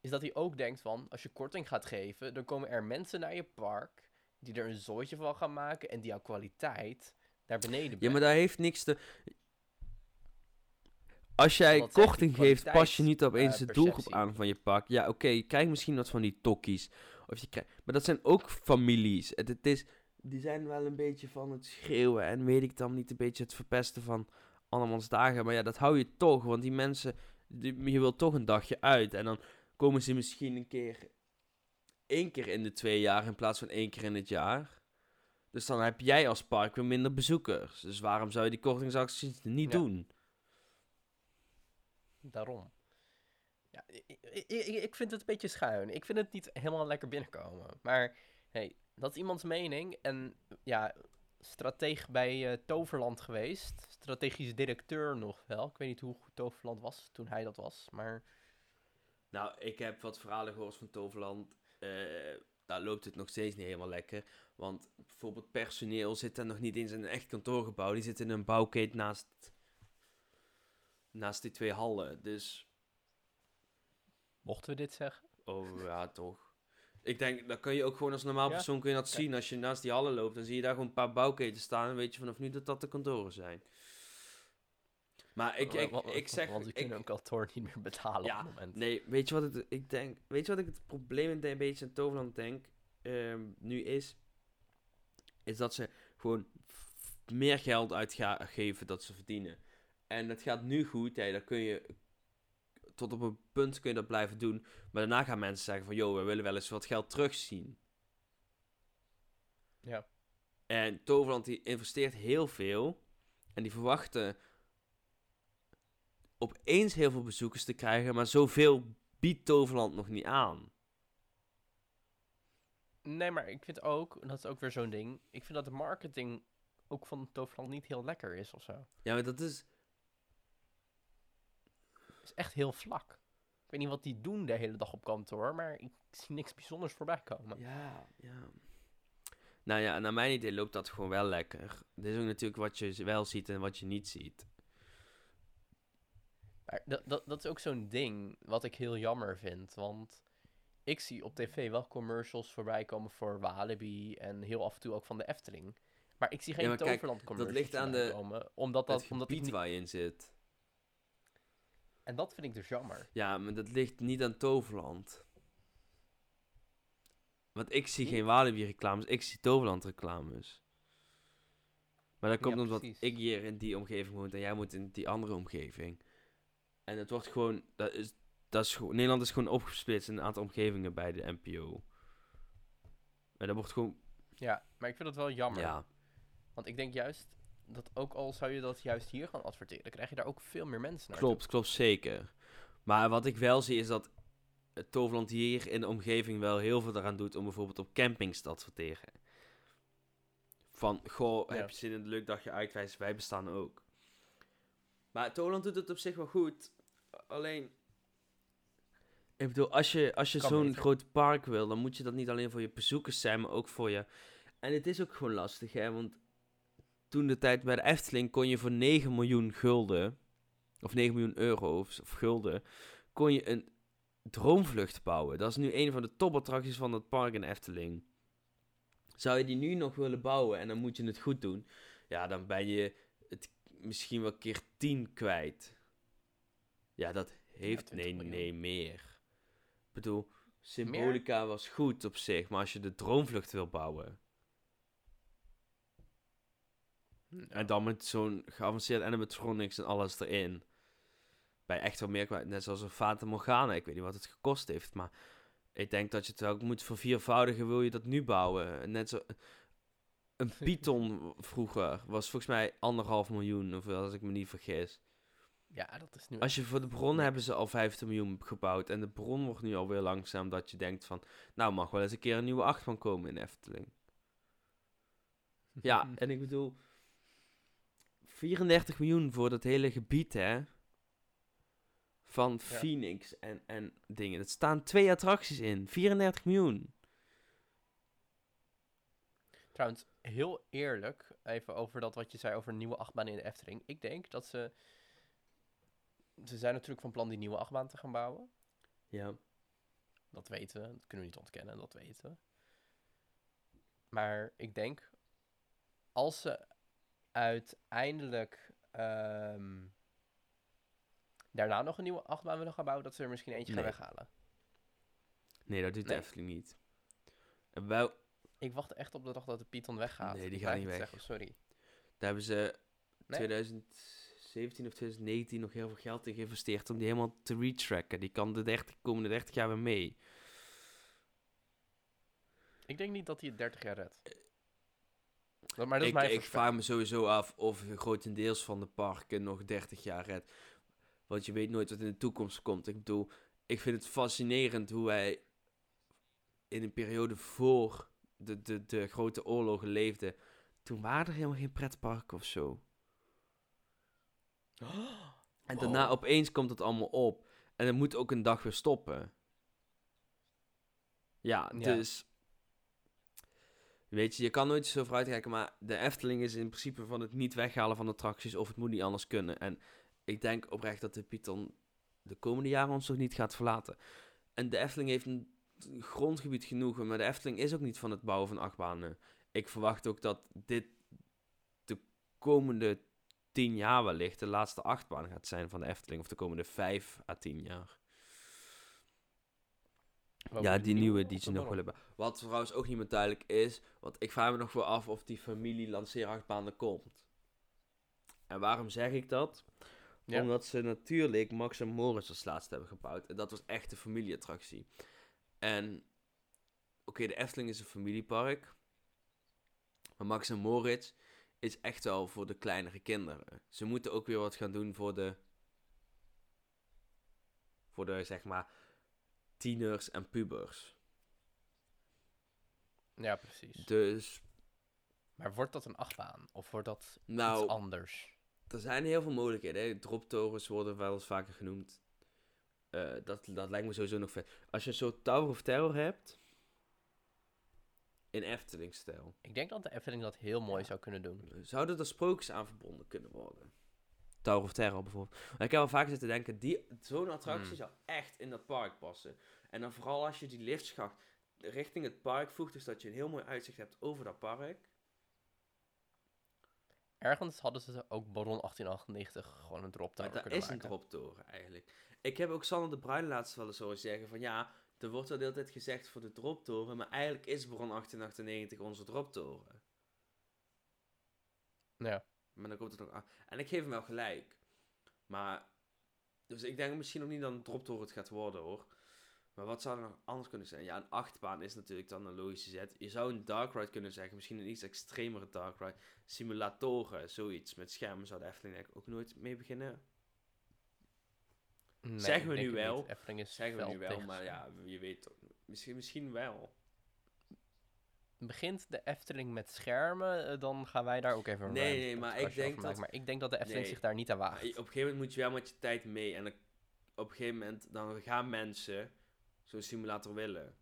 is dat hij ook denkt van, als je korting gaat geven, dan komen er mensen naar je park die er een zooitje van gaan maken en die jouw kwaliteit naar beneden Ja, maar daar heeft niks te... Als jij Omdat korting geeft, pas je niet opeens eh, de doelgroep perceptie. aan van je park. Ja, oké, je krijgt misschien wat van die tokkies. Of je krijgt... Maar dat zijn ook families. Het, het is... Die zijn wel een beetje van het schreeuwen en weet ik dan niet een beetje het verpesten van andermans dagen. Maar ja, dat hou je toch, want die mensen... Die, je wilt toch een dagje uit. En dan komen ze misschien een keer... één keer in de twee jaar in plaats van één keer in het jaar. Dus dan heb jij als park weer minder bezoekers. Dus waarom zou je die kortingsacties niet Ja. doen? Daarom. Ja, ik, ik, ik- vind het een beetje schuin. Ik vind het niet helemaal lekker binnenkomen. Maar hey, dat is iemands mening. En ja, strateeg bij eh, Toverland geweest. Strategisch directeur nog wel. Ik weet niet hoe goed Toverland was toen hij dat was. Maar Nou, ik heb wat verhalen gehoord van Toverland. Eh, daar loopt het nog steeds niet helemaal lekker. Want bijvoorbeeld personeel zit daar nog niet eens in een echt kantoorgebouw. Die zit in een bouwkeet naast, naast die twee hallen. Dus, mochten we dit zeggen? oh ja, toch. Ik denk, dan kun je ook gewoon als normaal Ja? persoon kun je dat zien. Als je naast die hallen loopt, dan zie je daar gewoon een paar bouwketen staan. En weet je vanaf nu dat dat de kantoren zijn. Maar ik, ik, ik zeg... Want ik- kunnen een kantoor niet meer betalen Ja, op het moment. Nee, weet je wat het, ik denk? Weet je wat ik het probleem in een beetje in Toverland denk ehm, nu is? Is dat ze gewoon meer geld uitgeven dat ze verdienen. En dat gaat nu goed, ja, dan kun je tot op een punt kun je dat blijven doen. Maar daarna gaan mensen zeggen van, joh, we willen wel eens wat geld terugzien. Ja. En Toverland die investeert heel veel. En die verwachten opeens heel veel bezoekers te krijgen. Maar zoveel biedt Toverland nog niet aan. Nee, maar ik vind ook, en dat is ook weer zo'n ding. Ik vind dat de marketing ook van Toverland niet heel lekker is of zo. Ja, maar dat is... Is echt heel vlak. Ik weet niet wat die doen de hele dag op kantoor, maar ik zie niks bijzonders voorbij komen. Ja, ja. Nou ja, naar mijn idee loopt dat gewoon wel lekker. Dit is ook natuurlijk wat je wel ziet en wat je niet ziet. Maar dat, dat, dat is ook zo'n ding wat ik heel jammer vind. Want ik zie op tv wel commercials voorbij komen voor Walibi en heel af en toe ook van de Efteling. Maar ik zie geen Ja, kijk, Toverland commercials ligt aan de- komen. Omdat dat, het omdat die waar je in zit. En dat vind ik dus jammer. Ja, maar dat ligt niet aan Toverland. Want ik zie Niet? geen Walibi-reclames, ik zie Toverland-reclames. Maar dat komt Ja, omdat ik hier in die omgeving woon en jij moet in die andere omgeving. En het wordt gewoon, dat is, dat is gewoon, Nederland is gewoon opgesplitst in een aantal omgevingen bij de NPO. En dat wordt gewoon, Ja, maar ik vind dat wel jammer. ja, Want ik denk juist dat ook al zou je dat juist hier gaan adverteren, krijg je daar ook veel meer mensen naar. klopt, klopt zeker. Maar wat ik wel zie is dat het Toverland hier in de omgeving wel heel veel eraan doet om bijvoorbeeld op campings te adverteren. Van, goh, Ja. heb je zin in een leuk dagje uit, wij bestaan ook. Maar Toverland doet het op zich wel goed. Alleen, ik bedoel, als je, als je zo'n groot park wil, dan moet je dat niet alleen voor je bezoekers zijn, maar ook voor je... En het is ook gewoon lastig, hè, want toen de tijd bij de Efteling kon je voor 9 miljoen gulden, of 9 miljoen euro of, of gulden, kon je een droomvlucht bouwen. Dat is nu een van de topattracties van het park in Efteling. Zou je die nu nog willen bouwen en dan moet je het goed doen, ja, dan ben je het misschien wel keer 10 kwijt. Ja, dat heeft. 20 nee, miljoen. nee, meer. Ik bedoel, Symbolica was goed op zich, maar als je de droomvlucht wil bouwen. En dan met zo'n geavanceerd animatronics en alles erin. Bij echt wel meer kwijt. Net zoals een Fata Morgana. Ik weet niet wat het gekost heeft, maar ik denk dat je het ook moet verviervoudigen. Wil je dat nu bouwen? Net zo. Een Python vroeger was volgens mij anderhalf miljoen, of als ik me niet vergis. Ja, dat is nu... Als je voor de bron hebben ze al 15 miljoen gebouwd. En de bron wordt nu alweer langzaam dat je denkt van... Nou, mag wel eens een keer een nieuwe achtbaan komen in Efteling. Ja, en ik bedoel... 34 miljoen voor dat hele gebied, hè? Van Phoenix en, en dingen. Er staan twee attracties in. 34 miljoen. Trouwens, heel eerlijk, even over dat wat je zei over een nieuwe achtbaan in de Efteling. Ik denk dat ze... Ze zijn natuurlijk van plan die nieuwe achtbaan te gaan bouwen. Ja. Dat weten we. Dat kunnen we niet ontkennen, dat weten we. Maar ik denk, als ze uiteindelijk ehm, daarna nog een nieuwe achtbaan willen gaan bouwen, dat ze er misschien eentje Nee. gaan weghalen. Nee, dat doet Nee? de Efteling niet. Wel, Ik wacht echt op de dag dat de Python weggaat. Nee, die gaat niet weg. Zeggen, sorry. daar hebben ze Nee? 2017 of 2019 nog heel veel geld in geïnvesteerd om die helemaal te retracken. Die kan de 30, komende 30 jaar weer mee. Ik denk niet dat hij het 30 jaar redt. Maar dat ik, ik vraag me sowieso af of grotendeels van de parken nog 30 jaar redt. Want je weet nooit wat in de toekomst komt. Ik bedoel, ik vind het fascinerend hoe wij in een periode voor de, de, de grote oorlogen leefden. Toen waren er helemaal geen pretparken of zo. En Wow. daarna opeens komt het allemaal op. En het moet ook een dag weer stoppen. Ja, Ja. dus... Weet je, je kan nooit zo vooruitkijken, maar de Efteling is in principe van het niet weghalen van attracties of het moet niet anders kunnen. En ik denk oprecht dat de Python de komende jaren ons nog niet gaat verlaten. En de Efteling heeft een grondgebied genoeg, maar de Efteling is ook niet van het bouwen van achtbanen. Ik verwacht ook dat dit de komende tien jaar wellicht de laatste achtbaan gaat zijn van de Efteling, of de komende vijf à tien jaar. Ja, die nieuwe die ze nog willen hebben. Wat trouwens ook niet meer duidelijk is, want ik vraag me nog wel af of die familie lanceerachtbaan er komt. En waarom zeg ik dat? Ja. Omdat ze natuurlijk Max en Moritz als laatste hebben gebouwd. En dat was echt een familieattractie. En, oké, de Efteling is een familiepark. Maar Max en Moritz is echt wel voor de kleinere kinderen. Ze moeten ook weer wat gaan doen voor de... Voor de, zeg maar, tieners en pubers. Ja, precies. Dus, Maar wordt dat een achtbaan? Of wordt dat nou... iets anders? Er zijn heel veel mogelijkheden. Hè? Droptorens worden wel eens vaker genoemd. Eh, dat, dat lijkt me sowieso nog vet. Als je zo'n Tower of Terror hebt. In Efteling-stijl. Ik denk dat de Efteling dat heel mooi Ja. zou kunnen doen. Zouden er sprookjes aan verbonden kunnen worden? Tower of Terror bijvoorbeeld. Maar ik heb wel vaker zitten denken. die- Zo'n attractie Hmm. zou echt in dat park passen. En dan vooral als je die liftschacht richting het park voegt. Dus dat je een heel mooi uitzicht hebt over dat park. Ergens hadden ze ook Baron 1898 gewoon een drop Maar tower dat is een droptoren eigenlijk. Ik heb ook Sander de Bruin laatst wel eens horen zeggen van ja, er wordt wel de hele tijd gezegd voor de droptoren, maar eigenlijk is Bron 1898 onze droptoren. Ja. Maar dan komt het nog aan. En ik geef hem wel gelijk. Maar, dus ik denk misschien ook niet dat een droptoren het gaat worden hoor. Maar wat zou er nog anders kunnen zijn? Ja, een achtbaan is natuurlijk dan een logische zet. Je zou een dark ride kunnen zeggen, misschien een iets extremere dark ride. Simulatoren, zoiets met schermen zou de Efteling ook nooit mee beginnen. Nee, Zeggen we nu wel. Efteling is Zeggen we nu wel, maar ja, je weet. Misschien, misschien wel. Begint de Efteling met schermen, eh, dan gaan wij daar ook even een Nee, nee, maar ik denk dat- Maar ik denk dat de Efteling Nee. zich daar niet aan waagt. op een gegeven moment moet je wel met je tijd mee. En op een gegeven moment dan gaan mensen zo'n simulator willen.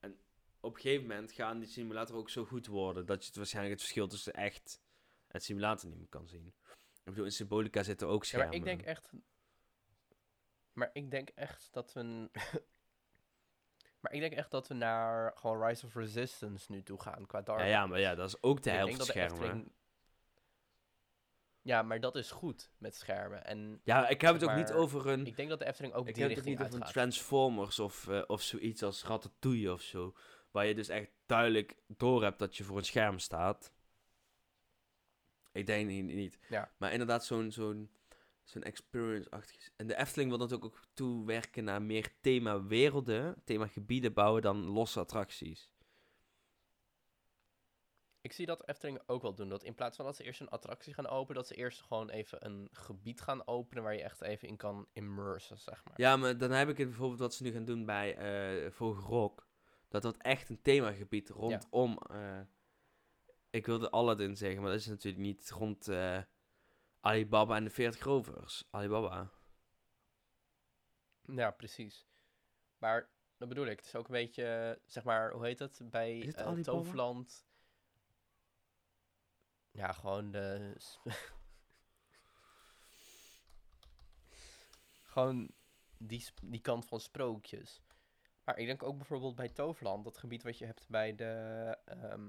En op een gegeven moment gaan die simulator ook zo goed worden dat je het waarschijnlijk het verschil tussen echt en simulator niet meer kan zien. Ik bedoel, in Symbolica zitten ook Ja, schermen. maar ik denk echt... Maar ik denk echt dat we... n- maar ik denk echt dat we naar gewoon Rise of Resistance nu toe gaan qua Dark Ja, ja, maar ja, dat is ook de Ik helft schermen. Ja, maar dat is goed met schermen. En Ja, ik heb het ook niet over een... ik denk dat de Efteling ook Ik die heb het ook richting niet over een. Transformers of, eh, of zoiets als Ratatouille of zo. Waar je dus echt duidelijk door hebt dat je voor een scherm staat. Ik denk niet. niet. Ja. Maar inderdaad, zo'n zo'n zo'n experience-achtig. En de Efteling wil natuurlijk ook toewerken naar meer thema-werelden, thema-gebieden bouwen dan losse attracties. Ik zie dat Efteling ook wel doen. Dat in plaats van dat ze eerst een attractie gaan openen, dat ze eerst gewoon even een gebied gaan openen waar je echt even in kan immersen, zeg maar. Ja, maar dan heb ik het bijvoorbeeld wat ze nu gaan doen bij eh Vogelrok. Dat dat echt een themagebied rondom... eh, ik wilde Aladdin zeggen, maar dat is natuurlijk niet rond eh, Alibaba en de 40 rovers. Alibaba. Ja, precies. Maar dat bedoel ik. Het is ook een beetje, zeg maar, hoe heet het? Bij het eh? Toverland. Ja, gewoon de. gewoon die, die kant van sprookjes. Maar ik denk ook bijvoorbeeld bij Toverland, dat gebied wat je hebt bij de. ehm,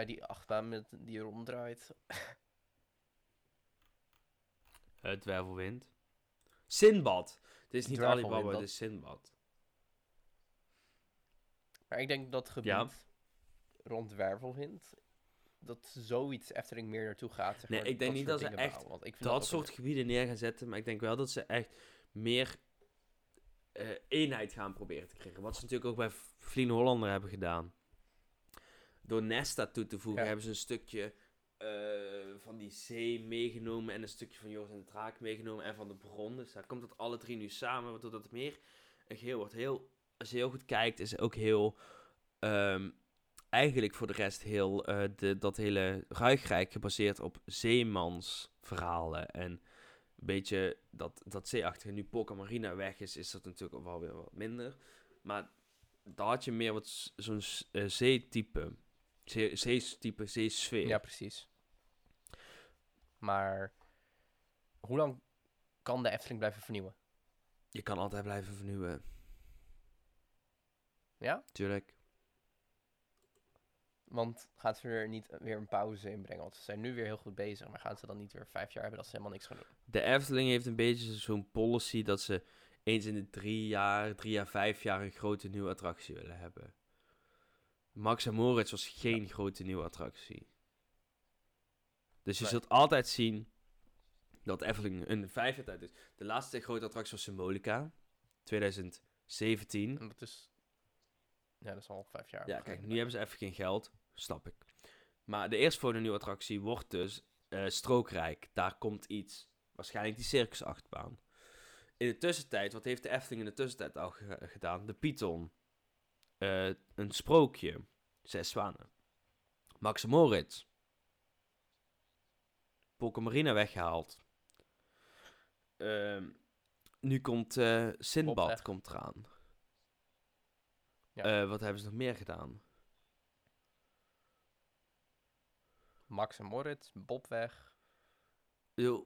bij die achtbaan met, die ronddraait. Het Dwervelwind. Sinbad. Het is niet Alibaba, het is Sinbad. Maar ik denk dat gebied Ja. rond Wervelwind, dat zoiets Efteling meer naartoe gaat. Zeg Nee, maar, ik denk dat niet soort dat ze echt bouwen, want ik vind Dat soort een- gebieden neer gaan zetten, maar ik denk wel dat ze echt meer eh, eenheid gaan proberen te krijgen. Wat ze natuurlijk ook bij Vlien Hollander hebben gedaan. Door Nesta toe te voegen Ja. hebben ze een stukje eh, van die zee meegenomen en een stukje van Joris en de Draak meegenomen en van de bron. Dus daar komt dat alle drie nu samen, waardoor dat meer een geheel wordt. Heel, als je heel goed kijkt, is ook heel... ehm, eigenlijk voor de rest heel eh, de, dat hele Ruigrijk gebaseerd op zeemansverhalen en een beetje dat, dat zeeachtige. Nu Polka Marina weg is, is dat natuurlijk ook wel weer wat minder. Maar daar had je meer wat zo'n eh, zeetype, zee, zeetype, zeesfeer. Ja, precies. Maar hoe lang kan de Efteling blijven vernieuwen? Je kan altijd blijven vernieuwen, Ja? tuurlijk. Want gaat ze er niet weer een pauze in brengen? Want ze zijn nu weer heel goed bezig, maar gaan ze dan niet weer vijf jaar hebben dat ze helemaal niks gaan doen? De Efteling heeft een beetje zo'n policy dat ze eens in de drie jaar, drie jaar, vijf jaar een grote nieuwe attractie willen hebben. Max en Moritz was geen grote nieuwe attractie. Dus je Nee. zult altijd zien dat Efteling een vijf jaar tijd is. De laatste grote attractie was Symbolica, 2017. En dat is... Ja, dat is al vijf jaar. Ja, kijk, nu hebben ze even geen geld, snap ik. Maar de eerstvolgende nieuwe attractie wordt dus eh, Strookrijk. Daar komt iets. Waarschijnlijk die circusachtbaan. In de tussentijd, wat heeft de Efteling in de tussentijd al ge- gedaan? De Python. Eh, een sprookje. Zes zwanen. Max Moritz. Polka Marina weggehaald. Ehm, nu komt eh Sinbad komt eraan. Ja. Eh, wat hebben ze nog meer gedaan? Max en Moritz, Bob weg.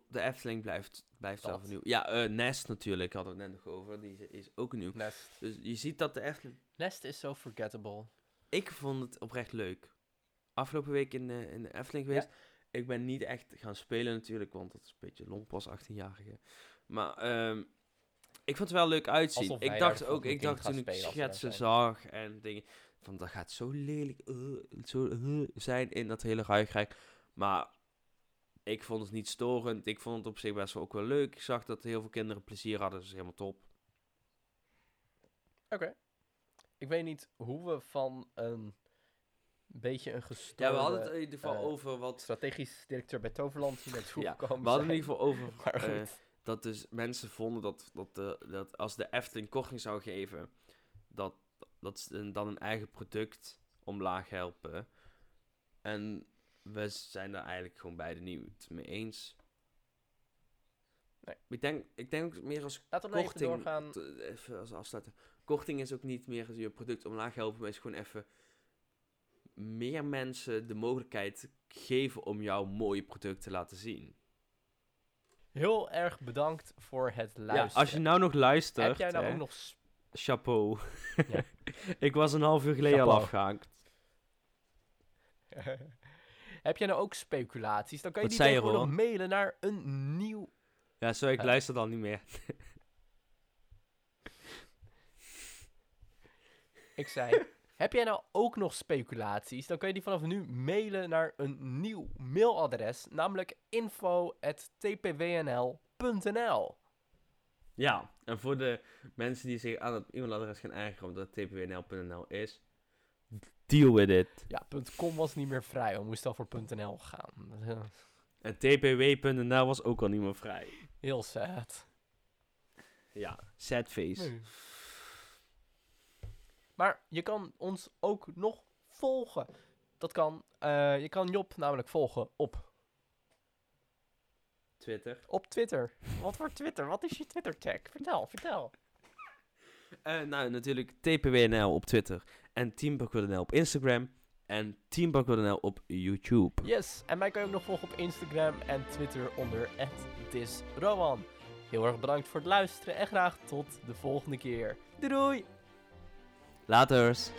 De Efteling blijft, blijft Dat. vernieuwd. Ja, eh, Nest natuurlijk, hadden we het net nog over. Die is, ook nieuw. Nest. Dus je ziet dat de Efteling... Nest is zo forgettable. Ik vond het oprecht leuk. Afgelopen week in de, in de Efteling geweest. Ik ben niet echt gaan spelen natuurlijk, want dat is een beetje longpas 18-jarige. Maar ehm, ik vond het wel leuk uitzien. Ik dacht ook, ik dacht toen ik schetsen zag en dingen, van dat gaat zo lelijk eh, zo, eh, zijn in dat hele ruigrijk. Maar ik vond het niet storend. Ik vond het op zich best wel ook wel leuk. Ik zag dat heel veel kinderen plezier hadden, dat is helemaal top. Oké. Ik weet niet hoe we van een beetje een gestoorde Ja, we hadden het in ieder geval eh, over wat... strategisch directeur bij Toverland hier naartoe Ja, gekomen We hadden in ieder geval over Maar eh, dat dus mensen vonden dat, dat, de, dat als de Efteling korting zou geven, dat, dat ze dan een eigen product omlaag helpen. En we zijn daar eigenlijk gewoon beide niet mee eens. Nee. Ik denk, ik denk ook meer als Laten we even doorgaan. te- even als afsluiten. Korting is ook niet meer als je product omlaag helpen, maar is gewoon even meer mensen de mogelijkheid geven om jouw mooie product te laten zien. Heel erg bedankt voor het Ja, luisteren. als je nou nog luistert, Heb jij nou hè, ook nog... chapeau. Ja. ik was een half uur geleden al afgehaakt. Heb jij nou ook speculaties? Dan kan je Wat die nog Ron? mailen naar een nieuw... Ja, sorry, ik Ja. luister dan niet meer. Ik zei, heb jij nou ook nog speculaties? Dan kan je die vanaf nu mailen naar een nieuw mailadres, namelijk info.tpwnl.nl. Ja, en voor de mensen die zich aan het e-mailadres gaan ergeren omdat het tpwnl.nl is, deal with it. Ja, .com was niet meer vrij, we moesten al voor .nl gaan. En tpw.nl was ook al niet meer vrij. Heel sad. Ja, sad face. Nee. Maar je kan ons ook nog volgen. Dat kan, eh, je kan Job namelijk volgen op, Twitter. op Twitter. Wat voor Twitter? Wat is je Twitter tag? Vertel, vertel. Eh, nou, natuurlijk tpwnl op Twitter. En teambak.nl op Instagram. En teambak.nl op YouTube. Yes, en mij kan je ook nog volgen op Instagram en Twitter onder @thisrowan. Heel erg bedankt voor het luisteren en graag tot de volgende keer. Doei doei! Laters.